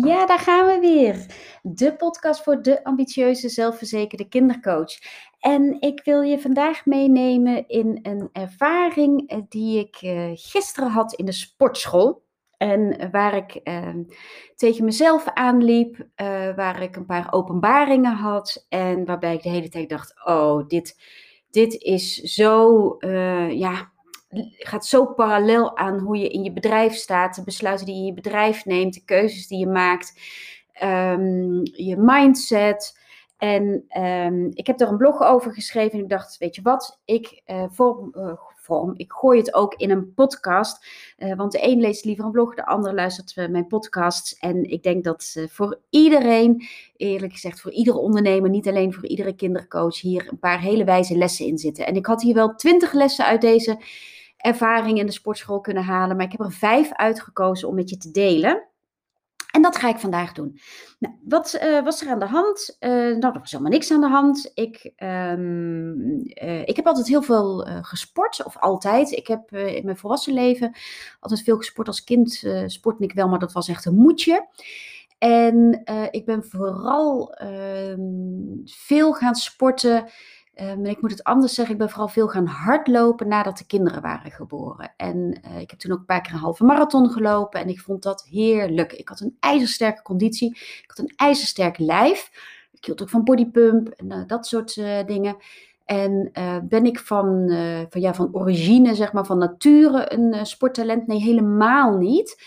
Ja, daar gaan we weer. De podcast voor de ambitieuze, zelfverzekerde kindercoach. En ik wil je vandaag meenemen in een ervaring eh, die ik uh, gisteren had in de sportschool. En waar ik uh, tegen mezelf aanliep, uh, waar ik een paar openbaringen had. En waarbij ik de hele tijd dacht: oh, dit, dit is zo, ja, gaat zo parallel aan hoe je in je bedrijf staat, de besluiten die je in je bedrijf neemt, de keuzes die je maakt, um, je mindset. En um, ik heb er een blog over geschreven en ik dacht, weet je wat, ik uh, vorm, uh, vorm, ik gooi het ook in een podcast. Uh, want de een leest liever een blog, de ander luistert mijn podcasts. En ik denk dat voor iedereen, eerlijk gezegd voor iedere ondernemer, niet alleen voor iedere kindercoach, hier een paar hele wijze lessen in zitten. En ik had hier wel twintig lessen uit deze ervaring in de sportschool kunnen halen. Maar ik heb er vijf uitgekozen om met je te delen. En dat ga ik vandaag doen. Nou, wat uh, was er aan de hand? Uh, nou, er was helemaal niks aan de hand. Ik, um, uh, ik heb altijd heel veel gesport, of altijd. Ik heb in mijn volwassen leven altijd veel gesport. Als kind sportte ik wel, maar dat was echt een moedje. En ik ben vooral ehm, veel gaan sporten Um, ik moet het anders zeggen, ik ben vooral veel gaan hardlopen nadat de kinderen waren geboren. En uh, ik heb toen ook een paar keer een halve marathon gelopen en ik vond dat heerlijk. Ik had een ijzersterke conditie, ik had een ijzersterk lijf. Ik hield ook van bodypump en uh, dat soort uh, dingen. En ben ik van, van, ja, van origine, zeg maar, van nature een sporttalent? Nee, helemaal niet.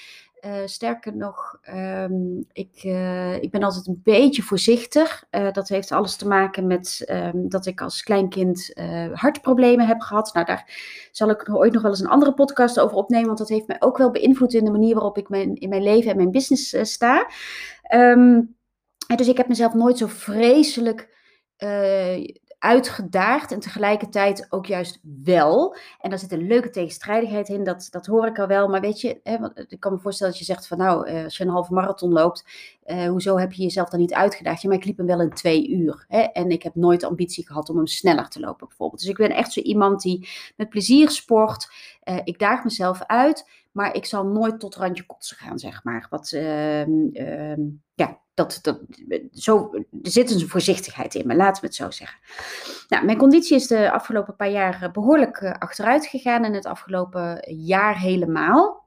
Uh, sterker nog, um, ik, uh, ik ben altijd een beetje voorzichtig. Uh, dat heeft alles te maken met um, dat ik als kleinkind hartproblemen heb gehad. Nou, daar zal ik ooit nog wel eens een andere podcast over opnemen, want dat heeft mij ook wel beïnvloed in de manier waarop ik in mijn leven en mijn business sta. Um, dus ik heb mezelf nooit zo vreselijk uitgedaagd en tegelijkertijd ook juist wel. En daar zit een leuke tegenstrijdigheid in, dat, dat hoor ik al wel. Maar weet je, hè, ik kan me voorstellen dat je zegt van nou, eh, als je een halve marathon loopt, uh, hoezo heb je jezelf dan niet uitgedaagd? Ja, maar ik liep hem wel in twee uur. Hè? En ik heb nooit ambitie gehad om hem sneller te lopen bijvoorbeeld. Dus ik ben echt zo iemand die met plezier sport. Uh, ik daag mezelf uit, maar ik zal nooit tot randje kotsen gaan, zeg maar. Wat, uh, ja, dat, dat, zo, er zit een voorzichtigheid in, maar laten we het zo zeggen. Nou, mijn conditie is de afgelopen paar jaar behoorlijk achteruit gegaan en het afgelopen jaar helemaal.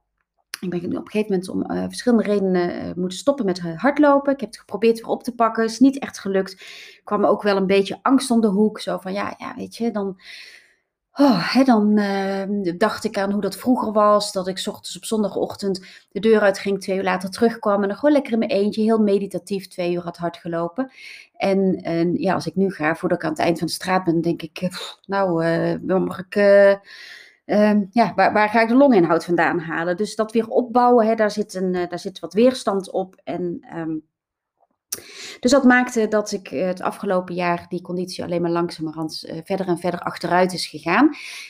Ik ben op een gegeven moment om uh, verschillende redenen moeten stoppen met hardlopen. Ik heb het geprobeerd weer op te pakken. Is niet echt gelukt. Er kwam ook wel een beetje angst om de hoek. Zo van ja, ja weet je, dan Oh, hè, dan uh, dacht ik aan hoe dat vroeger was. Dat ik ochtends op zondagochtend de deur uit ging, twee uur later terugkwam. En dan gewoon lekker in mijn eentje, heel meditatief, twee uur had hard gelopen. En, en ja, als ik nu ga, voordat ik aan het eind van de straat ben, denk ik, pff, nou, uh, mag ik... Ja, waar, waar, ga ik de longinhoud vandaan halen? Dus dat weer opbouwen, hè, daar, zit een, daar zit wat weerstand op. En um, dus dat maakte dat ik eh, het afgelopen jaar die conditie alleen maar langzamerhand uh, verder en verder achteruit is gegaan.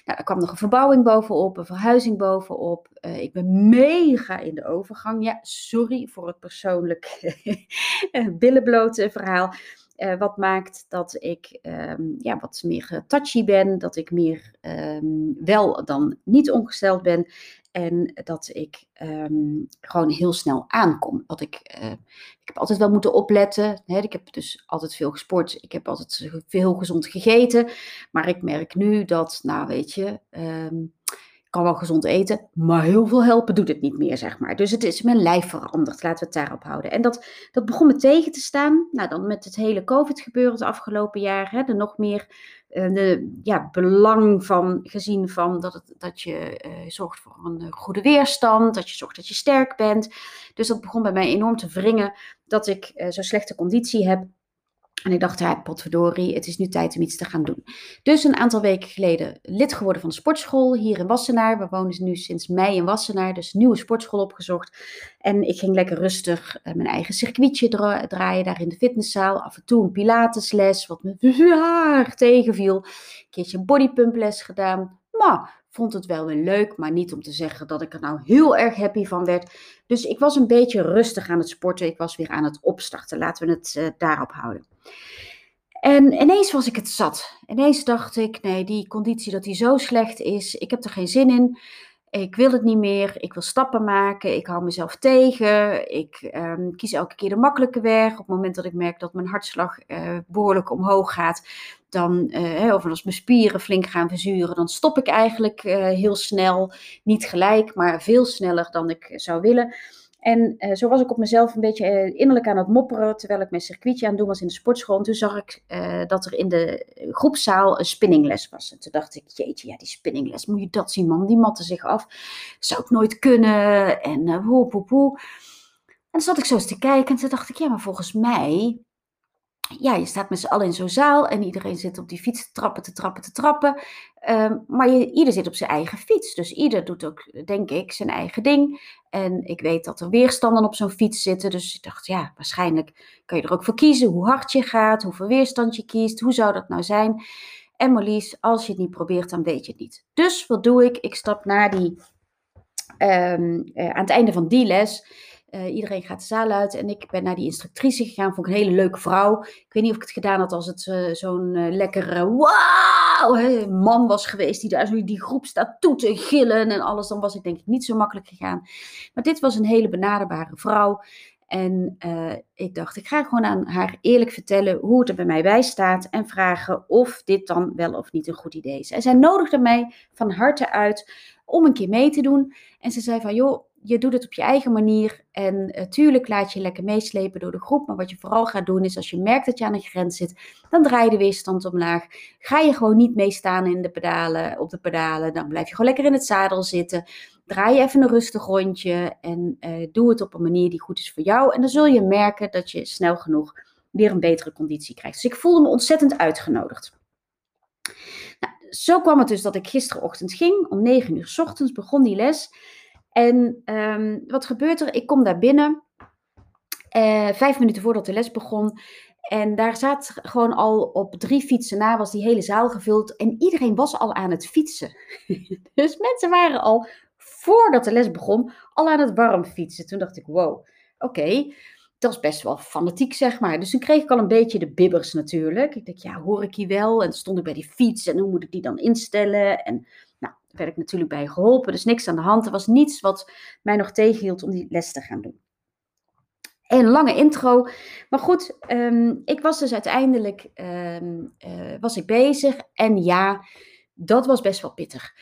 Nou, er kwam nog een verbouwing bovenop, een verhuizing bovenop. Uh, ik ben mega in de overgang. Ja, sorry voor het persoonlijk billenblote verhaal. Uh, wat maakt dat ik um, ja, wat meer touchy ben, dat ik meer um, wel dan niet ongesteld ben. En dat ik um, gewoon heel snel aankom. Dat ik, uh, ik heb altijd wel moeten opletten. Hè? Ik heb dus altijd veel gesport. Ik heb altijd veel gezond gegeten. Maar ik merk nu dat, nou weet je, kan wel gezond eten, maar heel veel helpen doet het niet meer, zeg maar. Dus het is mijn lijf veranderd, laten we het daarop houden. En dat, dat begon me tegen te staan. Nou, dan met het hele COVID-gebeuren het afgelopen jaar, hè, er nog meer uh, de, ja, belang van gezien van dat, het, dat je uh, zorgt voor een uh, goede weerstand, dat je zorgt dat je sterk bent. Dus dat begon bij mij enorm te wringen dat ik zo'n slechte conditie heb. En ik dacht, ja, potverdorie, het is nu tijd om iets te gaan doen. Dus een aantal weken geleden lid geworden van de sportschool hier in Wassenaar. We wonen nu sinds mei in Wassenaar, dus nieuwe sportschool opgezocht. En ik ging lekker rustig uh, mijn eigen circuitje dra draaien daar in de fitnesszaal. Af en toe een pilatesles, wat me tegenviel. Een keertje een bodypumples gedaan. Maar vond het wel weer leuk, maar niet om te zeggen dat ik er nou heel erg happy van werd. Dus ik was een beetje rustig aan het sporten. Ik was weer aan het opstarten. Laten we het uh, daarop houden. En ineens was ik het zat. Ineens dacht ik, nee, die conditie dat die zo slecht is, ik heb er geen zin in. Ik wil het niet meer. Ik wil stappen maken. Ik hou mezelf tegen. Ik ehm, kies elke keer de makkelijke weg. Op het moment dat ik merk dat mijn hartslag uh, behoorlijk omhoog gaat, dan, uh, als mijn spieren flink gaan verzuren, dan stop ik eigenlijk uh, heel snel. Niet gelijk, maar veel sneller dan ik zou willen. En uh, zo was ik op mezelf een beetje innerlijk aan het mopperen terwijl ik mijn circuitje aan het doen was in de sportschool. En toen zag ik dat er in de groepszaal een spinningles was. En toen dacht ik, jeetje, ja, die spinningles, moet je dat zien man, die matten zich af. Zou ik nooit kunnen en uh. En dan zat ik zo eens te kijken en toen dacht ik, ja, maar volgens mij ja, je staat met z'n allen in zo'n zaal en iedereen zit op die fiets te trappen, te trappen, te trappen. Um, maar ieder zit op zijn eigen fiets. Dus ieder doet ook, denk ik, zijn eigen ding. En ik weet dat er weerstanden op zo'n fiets zitten. Dus ik dacht, ja, waarschijnlijk kan je er ook voor kiezen hoe hard je gaat, hoeveel weerstand je kiest. Hoe zou dat nou zijn? En Marlies, als je het niet probeert, dan weet je het niet. Dus wat doe ik? Ik stap naar die, um, uh, aan het einde van die les uh, iedereen gaat de zaal uit en ik ben naar die instructrice gegaan. Vond ik een hele leuke vrouw. Ik weet niet of ik het gedaan had als het uh, zo'n uh, lekkere wow man was geweest. Die daar zo die groep staat toe te gillen en alles. Dan was ik denk ik niet zo makkelijk gegaan. Maar dit was een hele benaderbare vrouw. En ik dacht, ik ga gewoon aan haar eerlijk vertellen hoe het er bij mij bij staat. En vragen of dit dan wel of niet een goed idee is. En zij nodigde mij van harte uit om een keer mee te doen. En ze zei van, joh, je doet het op je eigen manier. En uh, tuurlijk laat je lekker meeslepen door de groep. Maar wat je vooral gaat doen is als je merkt dat je aan een grens zit, dan draai je de weerstand omlaag. Ga je gewoon niet meestaan in de pedalen, op de pedalen. Dan blijf je gewoon lekker in het zadel zitten. Draai je even een rustig rondje en uh, doe het op een manier die goed is voor jou. En dan zul je merken dat je snel genoeg weer een betere conditie krijgt. Dus ik voelde me ontzettend uitgenodigd. Nou, zo kwam het dus dat ik gisterochtend ging. Om 9 uur s ochtends begon die les. En um, wat gebeurt er? Ik kom daar binnen, uh, vijf minuten voordat de les begon. En daar zat gewoon al op drie fietsen na, was die hele zaal gevuld. En iedereen was al aan het fietsen. dus mensen waren al, voordat de les begon, al aan het warm fietsen. Toen dacht ik, wow, oké. Dat is best wel fanatiek, zeg maar. Dus toen kreeg ik al een beetje de bibbers natuurlijk. Ik dacht, ja, hoor ik hier wel? En stond ik bij die fiets en hoe moet ik die dan instellen? En werd ik natuurlijk bij geholpen. Dus niks aan de hand. Er was niets wat mij nog tegenhield om die les te gaan doen. Een lange intro. Maar goed, um, ik was dus uiteindelijk um, uh, was ik bezig. En ja, dat was best wel pittig.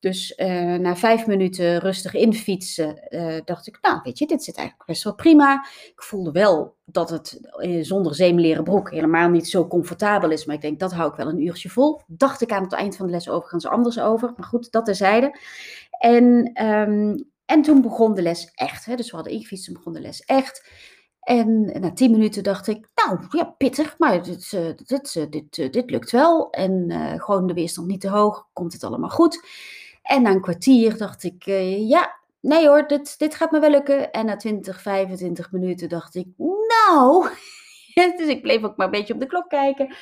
Dus uh, na vijf minuten rustig infietsen, uh, dacht ik, nou weet je, dit zit eigenlijk best wel prima. Ik voelde wel dat het uh, zonder zeemleren broek helemaal niet zo comfortabel is. Maar ik denk, dat hou ik wel een uurtje vol. Dacht ik aan het eind van de les overigens anders over. Maar goed, dat terzijde. En, um, en toen begon de les echt. Hè? Dus we hadden ingefietst en begon de les echt. En na tien minuten dacht ik, nou ja, pittig, maar dit, dit, dit, dit lukt wel. En gewoon de weerstand niet te hoog, komt het allemaal goed. En na een kwartier dacht ik, uh, ja, nee hoor, dit, dit gaat me wel lukken. En na 20, 25 minuten dacht ik, nou. dus ik bleef ook maar een beetje op de klok kijken.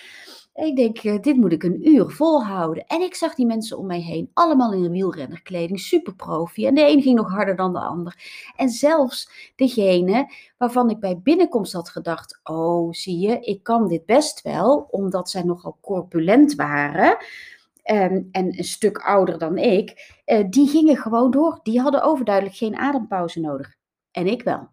En ik denk, uh, dit moet ik een uur volhouden. En ik zag die mensen om mij heen, allemaal in wielrennerkleding, super profi. En de een ging nog harder dan de ander. En zelfs degene waarvan ik bij binnenkomst had gedacht, oh zie je, ik kan dit best wel, omdat zij nogal corpulent waren um, en een stuk ouder dan ik, uh, die gingen gewoon door. Die hadden overduidelijk geen adempauze nodig. En ik wel.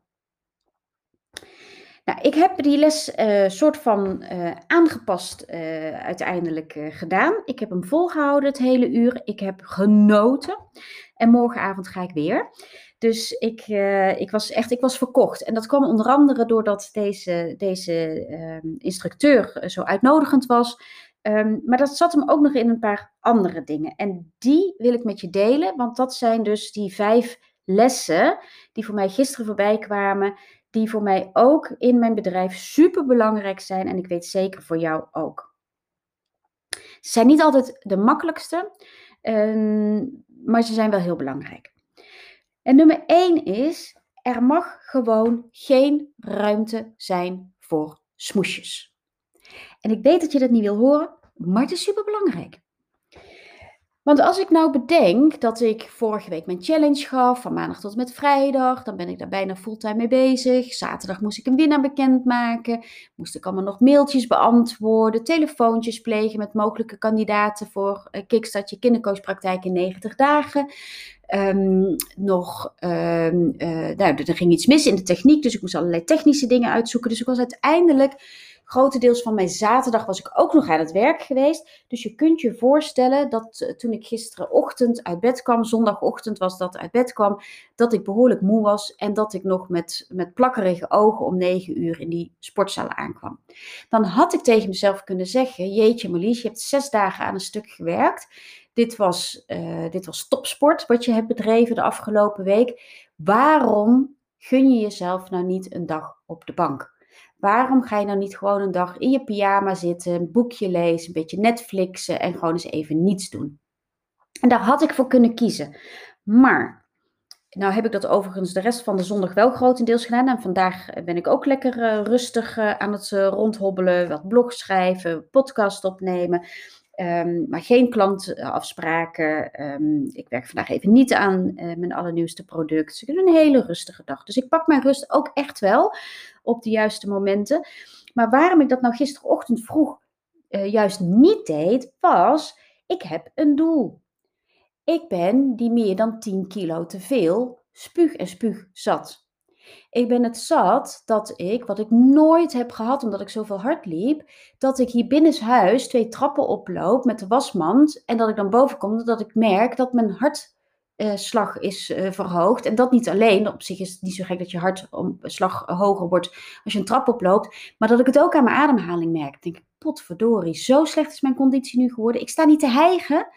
Nou, ik heb die les uh, soort van uh, aangepast uiteindelijk gedaan. Ik heb hem volgehouden het hele uur. Ik heb genoten. En morgenavond ga ik weer. Dus ik, ik was echt, ik was verkocht. En dat kwam onder andere doordat deze, deze uh, instructeur zo uitnodigend was. Um, maar dat zat hem ook nog in een paar andere dingen. En die wil ik met je delen, want dat zijn dus die vijf lessen die voor mij gisteren voorbij kwamen, die voor mij ook in mijn bedrijf super belangrijk zijn en ik weet zeker voor jou ook. Ze zijn niet altijd de makkelijkste, um, maar ze zijn wel heel belangrijk. En nummer één is, er mag gewoon geen ruimte zijn voor smoesjes. En ik weet dat je dat niet wil horen, maar het is super belangrijk. Want als ik nou bedenk dat ik vorige week mijn challenge gaf, van maandag tot met vrijdag, dan ben ik daar bijna fulltime mee bezig. Zaterdag moest ik een winnaar bekendmaken, moest ik allemaal nog mailtjes beantwoorden, telefoontjes plegen met mogelijke kandidaten voor uh, Kickstart je kindercoachpraktijk in 90 dagen. Um, nog, um, nou, er ging iets mis in de techniek, dus ik moest allerlei technische dingen uitzoeken. Dus ik was uiteindelijk grotendeels van mijn zaterdag was ik ook nog aan het werk geweest. Dus je kunt je voorstellen dat uh, toen ik gisterenochtend uit bed kwam, zondagochtend was dat uit bed kwam, dat ik behoorlijk moe was en dat ik nog met, met plakkerige ogen om negen uur in die sportzaal aankwam. Dan had ik tegen mezelf kunnen zeggen, jeetje Marlies, je hebt zes dagen aan een stuk gewerkt. Dit was, uh, dit was topsport wat je hebt bedreven de afgelopen week. Waarom gun je jezelf nou niet een dag op de bank? Waarom ga je nou niet gewoon een dag in je pyjama zitten, een boekje lezen, een beetje Netflixen en gewoon eens even niets doen? En daar had ik voor kunnen kiezen. Maar, nou heb ik dat overigens de rest van de zondag wel grotendeels gedaan. En vandaag ben ik ook lekker uh, rustig uh, aan het uh, rondhobbelen, wat blog schrijven, podcast opnemen. Um, maar geen klantafspraken. Um, ik werk vandaag even niet aan uh, mijn allernieuwste product. Dus ik heb een hele rustige dag. Dus ik pak mijn rust ook echt wel op de juiste momenten. Maar waarom ik dat nou gisterochtend vroeg uh, juist niet deed, was: ik heb een doel. Ik ben die meer dan 10 kilo te veel spuug en spuug zat. Ik ben het zat dat ik, wat ik nooit heb gehad omdat ik zoveel hard liep, dat ik hier binnenshuis twee trappen oploop met de wasmand en dat ik dan boven kom dat ik merk dat mijn hartslag is uh, verhoogd. En dat niet alleen, op zich is het niet zo gek dat je hartslag hoger wordt als je een trap oploopt, maar dat ik het ook aan mijn ademhaling merk. Ik denk, potverdorie, zo slecht is mijn conditie nu geworden. Ik sta niet te hijgen,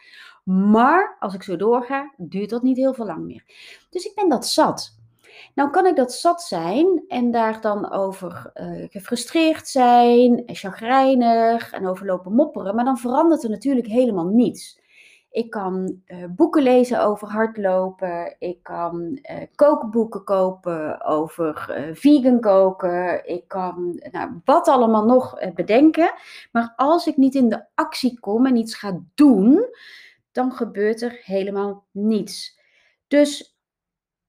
maar als ik zo doorga, duurt dat niet heel veel lang meer. Dus ik ben dat zat. Nou kan ik dat zat zijn en daar dan over uh, gefrustreerd zijn, chagrijnig en over lopen mopperen, maar dan verandert er natuurlijk helemaal niets. Ik kan uh, boeken lezen over hardlopen. Ik kan uh, kookboeken kopen over uh, vegan koken. Ik kan nou, wat allemaal nog bedenken. Maar als ik niet in de actie kom en iets ga doen, dan gebeurt er helemaal niets. Dus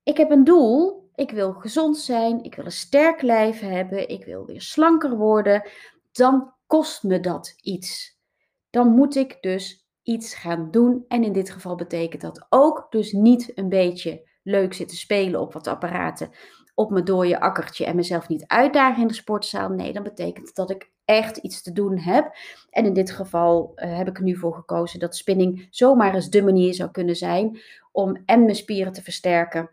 ik heb een doel ik wil gezond zijn, ik wil een sterk lijf hebben, ik wil weer slanker worden, dan kost me dat iets. Dan moet ik dus iets gaan doen. En in dit geval betekent dat ook dus niet een beetje leuk zitten spelen op wat apparaten op mijn dode akkertje en mezelf niet uitdagen in de sportzaal. Nee, dan betekent dat ik echt iets te doen heb. En in dit geval uh, heb ik er nu voor gekozen dat spinning zomaar eens de manier zou kunnen zijn om en mijn spieren te versterken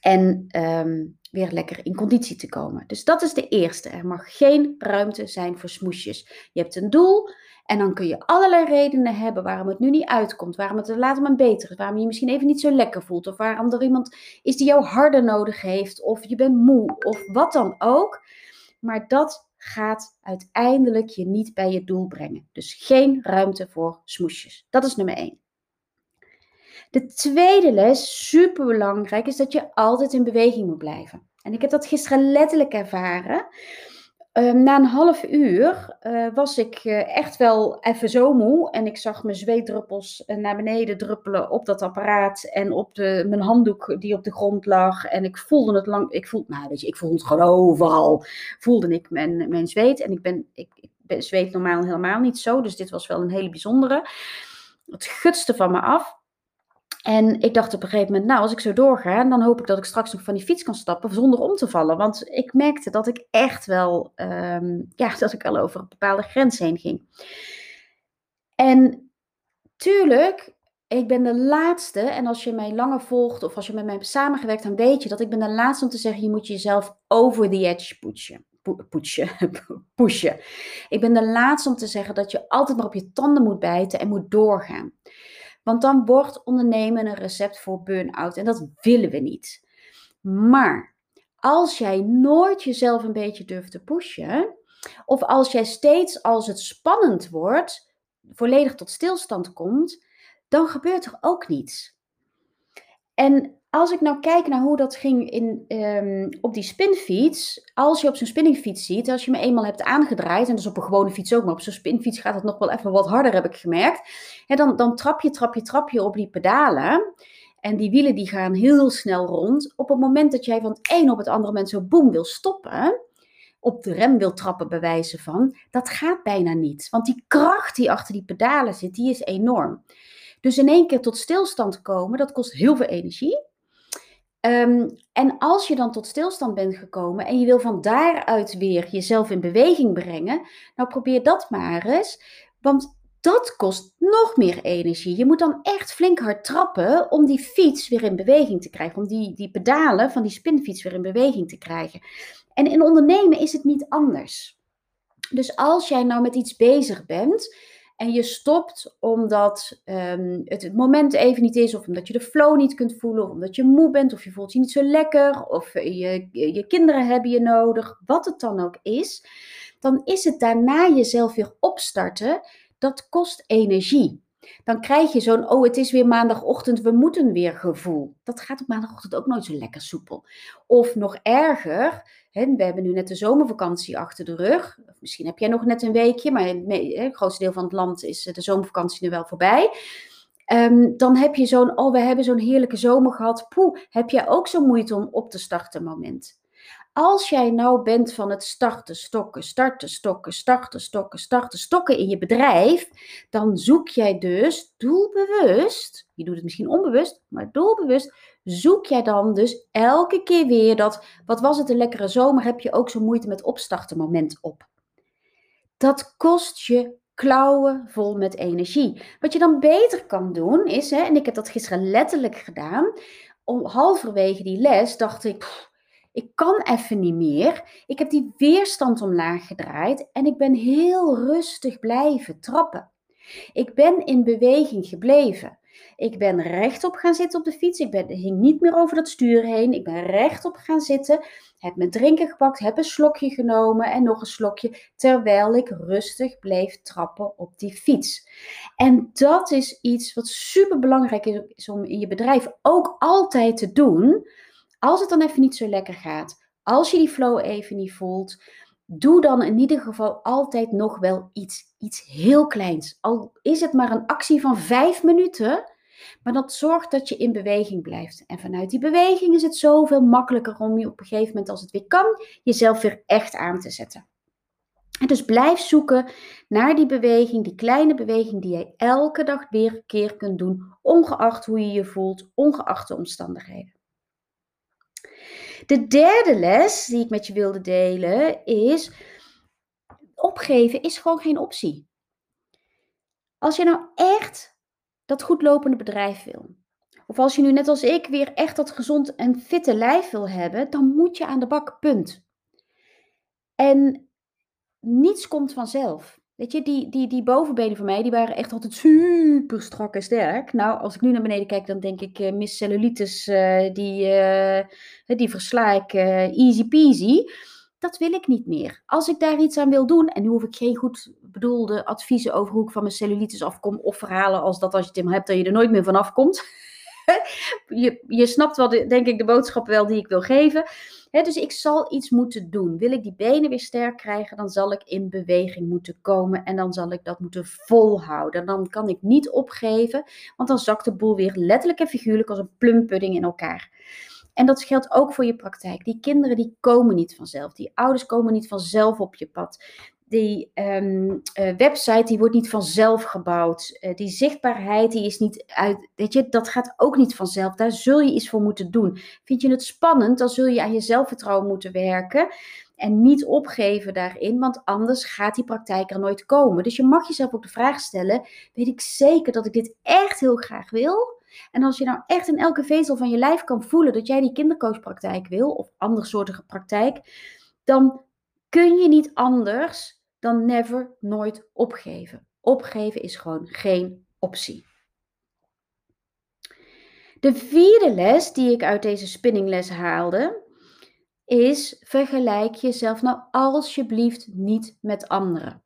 en um, weer lekker in conditie te komen. Dus dat is de eerste. Er mag geen ruimte zijn voor smoesjes. Je hebt een doel en dan kun je allerlei redenen hebben waarom het nu niet uitkomt. Waarom het er later maar beter is. Waarom je je misschien even niet zo lekker voelt. Of waarom er iemand is die jou harder nodig heeft. Of je bent moe. Of wat dan ook. Maar dat gaat uiteindelijk je niet bij je doel brengen. Dus geen ruimte voor smoesjes. Dat is nummer één. De tweede les, super belangrijk, is dat je altijd in beweging moet blijven. En ik heb dat gisteren letterlijk ervaren. Um, na een half uur uh, was ik uh, echt wel even zo moe. En ik zag mijn zweetdruppels uh, naar beneden druppelen op dat apparaat. En op de, mijn handdoek die op de grond lag. En ik voelde het lang. Ik voelde, nou weet je, ik voelde het gewoon overal. Voelde ik mijn, mijn zweet. En ik ben, ik, zweet normaal helemaal niet zo. Dus dit was wel een hele bijzondere. Het gutste van me af. En ik dacht op een gegeven moment, nou, als ik zo doorga, dan hoop ik dat ik straks nog van die fiets kan stappen zonder om te vallen. Want ik merkte dat ik echt wel, um, ja, dat ik al over een bepaalde grens heen ging. En tuurlijk, ik ben de laatste, en als je mij langer volgt of als je met mij hebt samengewerkt, dan weet je dat ik ben de laatste om te zeggen, je moet jezelf over the edge pushen. Pushen, pushen. Ik ben de laatste om te zeggen dat je altijd maar op je tanden moet bijten en moet doorgaan. Want dan wordt ondernemen een recept voor burn-out en dat willen we niet. Maar als jij nooit jezelf een beetje durft te pushen, of als jij steeds als het spannend wordt, volledig tot stilstand komt, dan gebeurt er ook niets. En als ik nou kijk naar hoe dat ging in, ehm, op die spinfiets. Als je op zo'n spinningfiets ziet, als je me eenmaal hebt aangedraaid, en dus op een gewone fiets ook, maar op zo'n spinfiets gaat het nog wel even wat harder, heb ik gemerkt. Ja, dan, dan trap je, trap je, trap je op die pedalen. En die wielen die gaan heel snel rond. Op het moment dat jij van het een op het andere moment zo boem wil stoppen, op de rem wil trappen bewijzen van, dat gaat bijna niet. Want die kracht die achter die pedalen zit, die is enorm. Dus in één keer tot stilstand komen, dat kost heel veel energie. Ehm, en als je dan tot stilstand bent gekomen en je wil van daaruit weer jezelf in beweging brengen, nou probeer dat maar eens. Want dat kost nog meer energie. Je moet dan echt flink hard trappen om die fiets weer in beweging te krijgen. Om die, die pedalen van die spinfiets weer in beweging te krijgen. En in ondernemen is het niet anders. Dus als jij nou met iets bezig bent en je stopt omdat um, het, het moment even niet is, of omdat je de flow niet kunt voelen, of omdat je moe bent, of je voelt je niet zo lekker, of je, je kinderen hebben je nodig, wat het dan ook is, dan is het daarna jezelf weer opstarten dat kost energie. Dan krijg je zo'n, oh het is weer maandagochtend, we moeten weer gevoel. Dat gaat op maandagochtend ook nooit zo lekker soepel. Of nog erger, hè, we hebben nu net de zomervakantie achter de rug. Misschien heb jij nog net een weekje, maar het grootste deel van het land is de zomervakantie nu wel voorbij. Um, dan heb je zo'n, oh we hebben zo'n heerlijke zomer gehad. Poeh, heb jij ook zo'n moeite om op te starten moment? Als jij nou bent van het starten, stokken, starten, stokken, starten, stokken, starten, stokken in je bedrijf, dan zoek jij dus doelbewust, je doet het misschien onbewust, maar doelbewust, zoek jij dan dus elke keer weer dat, wat was het een lekkere zomer, heb je ook zo'n moeite met opstarten moment op. Dat kost je klauwen vol met energie. Wat je dan beter kan doen is, hè, en ik heb dat gisteren letterlijk gedaan, om halverwege die les dacht ik, ik kan even niet meer. Ik heb die weerstand omlaag gedraaid en ik ben heel rustig blijven trappen. Ik ben in beweging gebleven. Ik ben rechtop gaan zitten op de fiets. Ik ben, hing niet meer over dat stuur heen. Ik ben rechtop gaan zitten. Heb mijn drinken gepakt. Heb een slokje genomen en nog een slokje. Terwijl ik rustig bleef trappen op die fiets. En dat is iets wat super belangrijk is om in je bedrijf ook altijd te doen. Als het dan even niet zo lekker gaat, als je die flow even niet voelt, doe dan in ieder geval altijd nog wel iets, iets heel kleins. Al is het maar een actie van vijf minuten, maar dat zorgt dat je in beweging blijft. En vanuit die beweging is het zoveel makkelijker om je op een gegeven moment, als het weer kan, jezelf weer echt aan te zetten. En dus blijf zoeken naar die beweging, die kleine beweging die jij elke dag weer een keer kunt doen, ongeacht hoe je je voelt, ongeacht de omstandigheden. De derde les die ik met je wilde delen is: opgeven is gewoon geen optie. Als je nou echt dat goed lopende bedrijf wil, of als je nu net als ik weer echt dat gezond en fitte lijf wil hebben, dan moet je aan de bak, punt. En niets komt vanzelf. Weet je, die, die, die bovenbenen van mij, die waren echt altijd super strak en sterk. Nou, als ik nu naar beneden kijk, dan denk ik, uh, Miss Cellulitis, uh, die, uh, die versla ik easy peasy. Dat wil ik niet meer. Als ik daar iets aan wil doen, en nu hoef ik geen goed bedoelde adviezen over hoe ik van mijn cellulitis afkom, of verhalen als dat als je het hebt, dat je er nooit meer vanaf komt. je, je snapt wel, de, denk ik, de boodschap wel die ik wil geven dus ik zal iets moeten doen. Wil ik die benen weer sterk krijgen, dan zal ik in beweging moeten komen en dan zal ik dat moeten volhouden. Dan kan ik niet opgeven, want dan zakt de boel weer letterlijk en figuurlijk als een plumpudding in elkaar. En dat geldt ook voor je praktijk. Die kinderen die komen niet vanzelf. Die ouders komen niet vanzelf op je pad die um, uh, website die wordt niet vanzelf gebouwd. Uh, die zichtbaarheid die is niet uit. Weet je, dat gaat ook niet vanzelf. Daar zul je iets voor moeten doen. Vind je het spannend, dan zul je aan je zelfvertrouwen moeten werken. En niet opgeven daarin, want anders gaat die praktijk er nooit komen. Dus je mag jezelf ook de vraag stellen: weet ik zeker dat ik dit echt heel graag wil? En als je nou echt in elke vezel van je lijf kan voelen dat jij die kindercoachpraktijk wil, of andere soortige praktijk, dan kun je niet anders dan never, nooit opgeven. Opgeven is gewoon geen optie. De vierde les die ik uit deze spinningles haalde, is vergelijk jezelf nou alsjeblieft niet met anderen.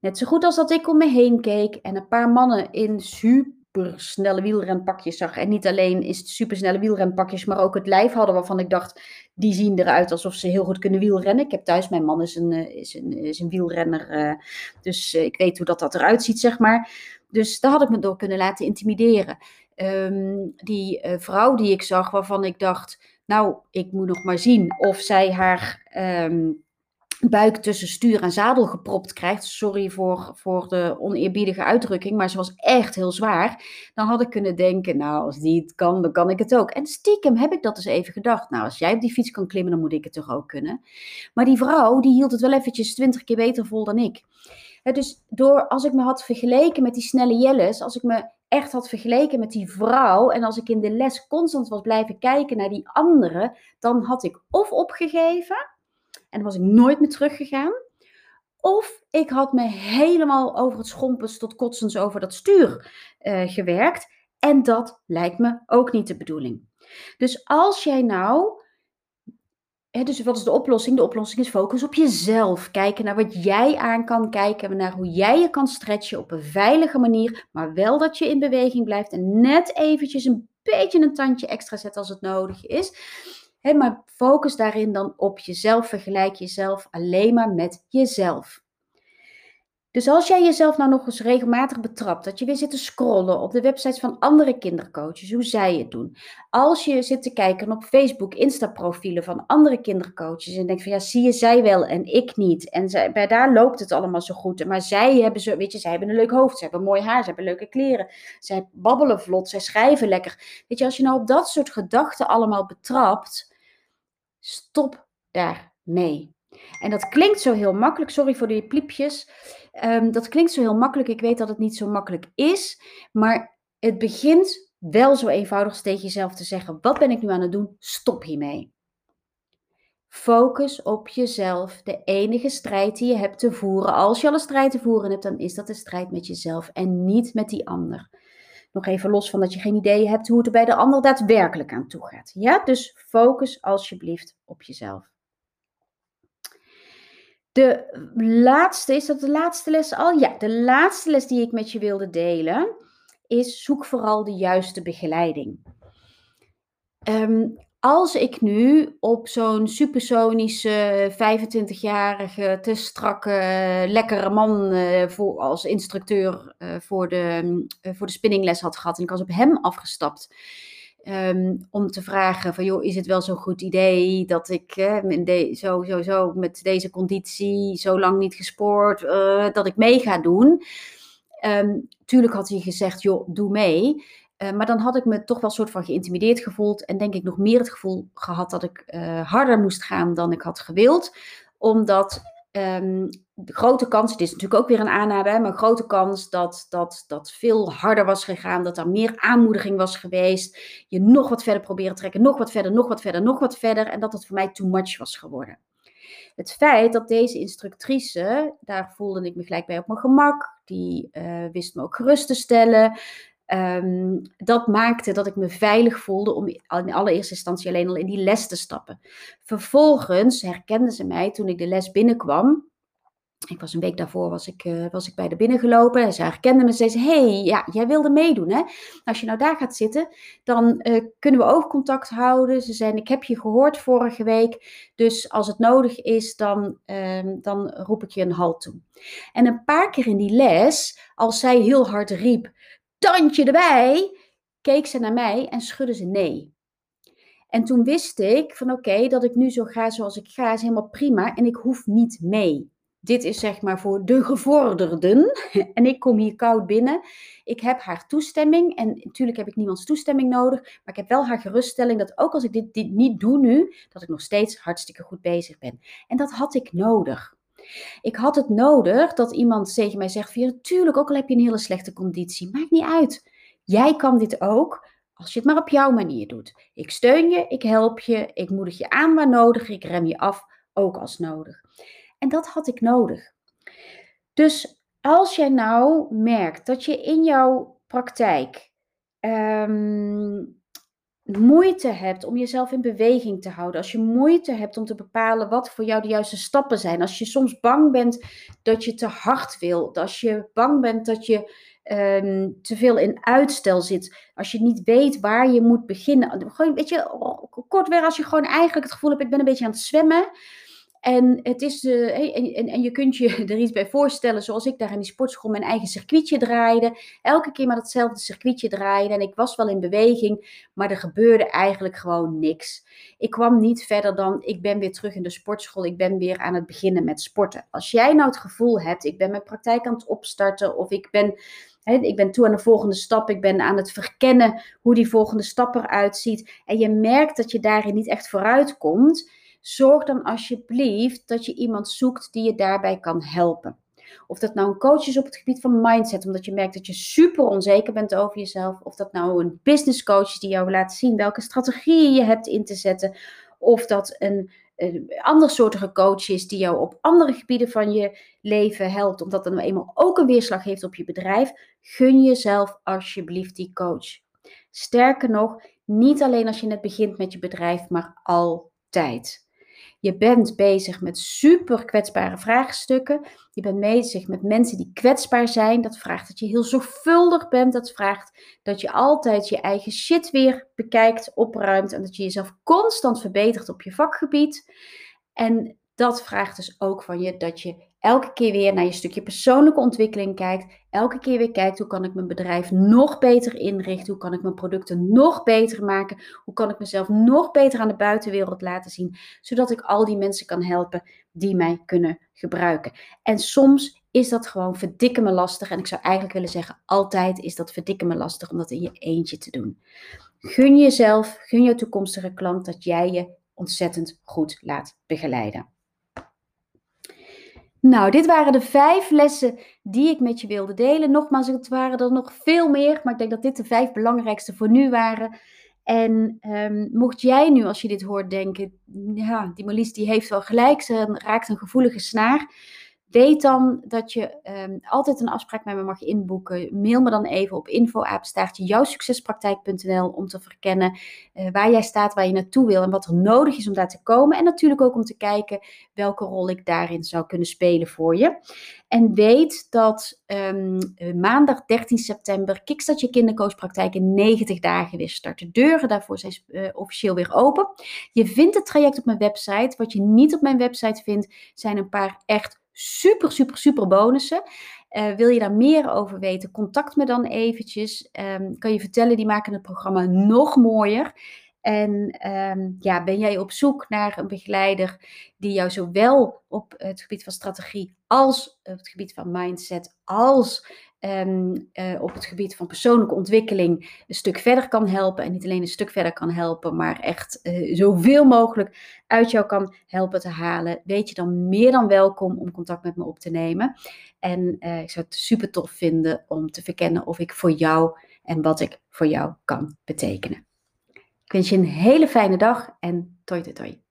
Net zo goed als dat ik om me heen keek en een paar mannen in super supersnelle wielrenpakjes zag. En niet alleen is het supersnelle wielrenpakjes, maar ook het lijf hadden waarvan ik dacht, die zien eruit alsof ze heel goed kunnen wielrennen. Ik heb thuis, mijn man is een, eh, is een, is een wielrenner, uh, dus ik weet hoe dat, dat eruit ziet, zeg maar. Dus daar had ik me door kunnen laten intimideren. Um, die vrouw die ik zag, waarvan ik dacht, nou, ik moet nog maar zien of zij haar... Um, buik tussen stuur en zadel gepropt krijgt. Sorry voor, voor de oneerbiedige uitdrukking, maar ze was echt heel zwaar. Dan had ik kunnen denken, nou, als die het kan, dan kan ik het ook. En stiekem heb ik dat eens even gedacht. Nou, als jij op die fiets kan klimmen, dan moet ik het toch ook kunnen. Maar die vrouw, die hield het wel eventjes twintig keer beter vol dan ik. dus door, als ik me had vergeleken met die snelle Jelles, als ik me echt had vergeleken met die vrouw en als ik in de les constant was blijven kijken naar die andere, dan had ik of opgegeven en dan was ik nooit meer teruggegaan. Of ik had me helemaal over het schompens tot kotsens over dat stuur uh, gewerkt. En dat lijkt me ook niet de bedoeling. Dus als jij nou. Dus wat is de oplossing? De oplossing is focus op jezelf. Kijken naar wat jij aan kan. Kijken naar hoe jij je kan stretchen op een veilige manier. Maar wel dat je in beweging blijft. En net eventjes een beetje een tandje extra zet als het nodig is maar focus daarin dan op jezelf. Vergelijk jezelf alleen maar met jezelf. Dus als jij jezelf nou nog eens regelmatig betrapt, dat je weer zit te scrollen op de websites van andere kindercoaches, hoe zij het doen. Als je zit te kijken op Facebook, Insta-profielen van andere kindercoaches en denkt van ja, zie je zij wel en ik niet. En zij, bij daar loopt het allemaal zo goed. Maar zij hebben, zo, weet je, zij hebben een leuk hoofd, ze hebben mooi haar, ze hebben leuke kleren. Zij babbelen vlot, zij schrijven lekker. Weet je, als je nou op dat soort gedachten allemaal betrapt, Stop daarmee. En dat klinkt zo heel makkelijk. Sorry voor die pliepjes. Um, dat klinkt zo heel makkelijk. Ik weet dat het niet zo makkelijk is. Maar het begint wel zo eenvoudig tegen jezelf te zeggen: wat ben ik nu aan het doen? Stop hiermee. Focus op jezelf. De enige strijd die je hebt te voeren, als je al een strijd te voeren hebt, dan is dat de strijd met jezelf en niet met die ander. Nog even los van dat je geen idee hebt hoe het er bij de ander daadwerkelijk aan toe gaat. Ja, dus focus alsjeblieft op jezelf. De laatste, is dat de laatste les al? Ja, de laatste les die ik met je wilde delen is zoek vooral de juiste begeleiding. Um, als ik nu op zo'n supersonische 25-jarige, te strakke, lekkere man uh, voor, als instructeur uh, voor, de, uh, voor de spinningles had gehad en ik was op hem afgestapt. Um, om te vragen van, joh, is het wel zo'n goed idee dat ik de, zo, zo, zo met deze conditie zo lang niet gespoord, dat ik mee ga doen. Um, tuurlijk had hij gezegd, joh, doe mee. Eh, maar dan had ik me toch wel soort van geïntimideerd gevoeld. En denk ik nog meer het gevoel gehad dat ik uh, harder moest gaan dan ik had gewild. Omdat um, de grote kans, het is natuurlijk ook weer een aanname, maar een grote kans dat dat, dat veel harder was gegaan. Dat er meer aanmoediging was geweest. Je nog wat verder proberen trekken, nog wat verder, nog wat verder, nog wat verder. En dat het voor mij too much was geworden. Het feit dat deze instructrice, daar voelde ik me gelijk bij op mijn gemak. Die uh, wist me ook gerust te stellen. Um, dat maakte dat ik me veilig voelde om in allereerste instantie alleen al in die les te stappen. Vervolgens herkende ze mij toen ik de les binnenkwam. Ik was een week daarvoor was ik, uh, was ik bij de binnengelopen. En ze herkende me. Zei: hey, ja, jij wilde meedoen, hè? Als je nou daar gaat zitten, dan uh, kunnen we oogcontact houden. Ze zei: Ik heb je gehoord vorige week. Dus als het nodig is, dan, uh, dan roep ik je een halt toe. En een paar keer in die les, als zij heel hard riep: tandje erbij, keek ze naar mij en schudde ze nee. En toen wist ik van oké, dat ik nu zo ga zoals ik ga, is helemaal prima en ik hoef niet mee. Dit is zeg maar voor de gevorderden. En ik kom hier koud binnen. Ik heb haar toestemming. En natuurlijk heb ik niemands toestemming nodig. Maar ik heb wel haar geruststelling dat ook als ik dit, dit niet doe nu, dat ik nog steeds hartstikke goed bezig ben. En dat had ik nodig. Ik had het nodig dat iemand tegen mij zegt: van, natuurlijk, ook al heb je een hele slechte conditie, maakt niet uit. Jij kan dit ook als je het maar op jouw manier doet. Ik steun je, ik help je, ik moedig je aan waar nodig, ik rem je af, ook als nodig. En dat had ik nodig. Dus als jij nou merkt dat je in jouw praktijk um, moeite hebt om jezelf in beweging te houden, als je moeite hebt om te bepalen wat voor jou de juiste stappen zijn, als je soms bang bent dat je te hard wil, als je bang bent dat je ehm, te veel in uitstel zit, als je niet weet waar je moet beginnen. Gewoon, weet je, kortweg als je gewoon eigenlijk het gevoel hebt, ik ben een beetje aan het zwemmen. En, het is, uh, en, en, je kunt je er iets bij voorstellen, zoals ik daar in die sportschool mijn eigen circuitje draaide. Elke keer maar datzelfde circuitje draaide. En ik was wel in beweging, maar er gebeurde eigenlijk gewoon niks. Ik kwam niet verder dan, ik ben weer terug in de sportschool. Ik ben weer aan het beginnen met sporten. Als jij nou het gevoel hebt, ik ben mijn praktijk aan het opstarten. Of ik ben, ik ben toe aan de volgende stap. Ik ben aan het verkennen hoe die volgende stap eruit ziet. En je merkt dat je daarin niet echt vooruit komt zorg dan alsjeblieft dat je iemand zoekt die je daarbij kan helpen. Of dat nou een coach is op het gebied van mindset, omdat je merkt dat je super onzeker bent over jezelf. Of dat nou een business coach is die jou laat zien welke strategieën je hebt in te zetten. Of dat een, een andersoortige coach is die jou op andere gebieden van je leven helpt, omdat dat nou eenmaal ook een weerslag heeft op je bedrijf. Gun jezelf alsjeblieft die coach. Sterker nog, niet alleen als je net begint met je bedrijf, maar altijd. Je bent bezig met super kwetsbare vraagstukken. Je bent bezig met mensen die kwetsbaar zijn. Dat vraagt dat je heel zorgvuldig bent. Dat vraagt dat je altijd je eigen shit weer bekijkt, opruimt en dat je jezelf constant verbetert op je vakgebied. En dat vraagt dus ook van je dat je elke keer weer naar je stukje persoonlijke ontwikkeling kijkt. Elke keer weer kijkt hoe kan ik mijn bedrijf nog beter inrichten? Hoe kan ik mijn producten nog beter maken? Hoe kan ik mezelf nog beter aan de buitenwereld laten zien? Zodat ik al die mensen kan helpen die mij kunnen gebruiken. En soms is dat gewoon verdikken me lastig. En ik zou eigenlijk willen zeggen, altijd is dat verdikken me lastig om dat in je eentje te doen. Gun jezelf, gun je toekomstige klant dat jij je ontzettend goed laat begeleiden. Nou, dit waren de vijf lessen die ik met je wilde delen. Nogmaals, het waren er nog veel meer, maar ik denk dat dit de vijf belangrijkste voor nu waren. En um, mocht jij nu, als je dit hoort, denken, ja, die Marlies die heeft wel gelijk, ze raakt een gevoelige snaar. Weet dan dat je um, altijd een afspraak met me mag inboeken. Mail me dan even op info@jouwsuccespraktijk.nl om te verkennen uh, waar jij staat, waar je naartoe wil en wat er nodig is om daar te komen. En natuurlijk ook om te kijken welke rol ik daarin zou kunnen spelen voor je. En weet dat um, maandag 13 september Kickstart je kindercoachpraktijk in 90 dagen weer start. De deuren daarvoor zijn uh, officieel weer open. Je vindt het traject op mijn website. Wat je niet op mijn website vindt, zijn een paar echt super, super, super bonussen. Uh, wil je daar meer over weten? Contact me dan eventjes. Um, kan je vertellen, die maken het programma nog mooier. En um, ja, ben jij op zoek naar een begeleider die jou zowel op het gebied van strategie als op het gebied van mindset als um, op het gebied van persoonlijke ontwikkeling een stuk verder kan helpen. En niet alleen een stuk verder kan helpen, maar echt uh, zoveel mogelijk uit jou kan helpen te halen. Weet je dan meer dan welkom om contact met me op te nemen. En uh, ik zou het super tof vinden om te verkennen of ik voor jou en wat ik voor jou kan betekenen. Ik wens je een hele fijne dag en toi toi.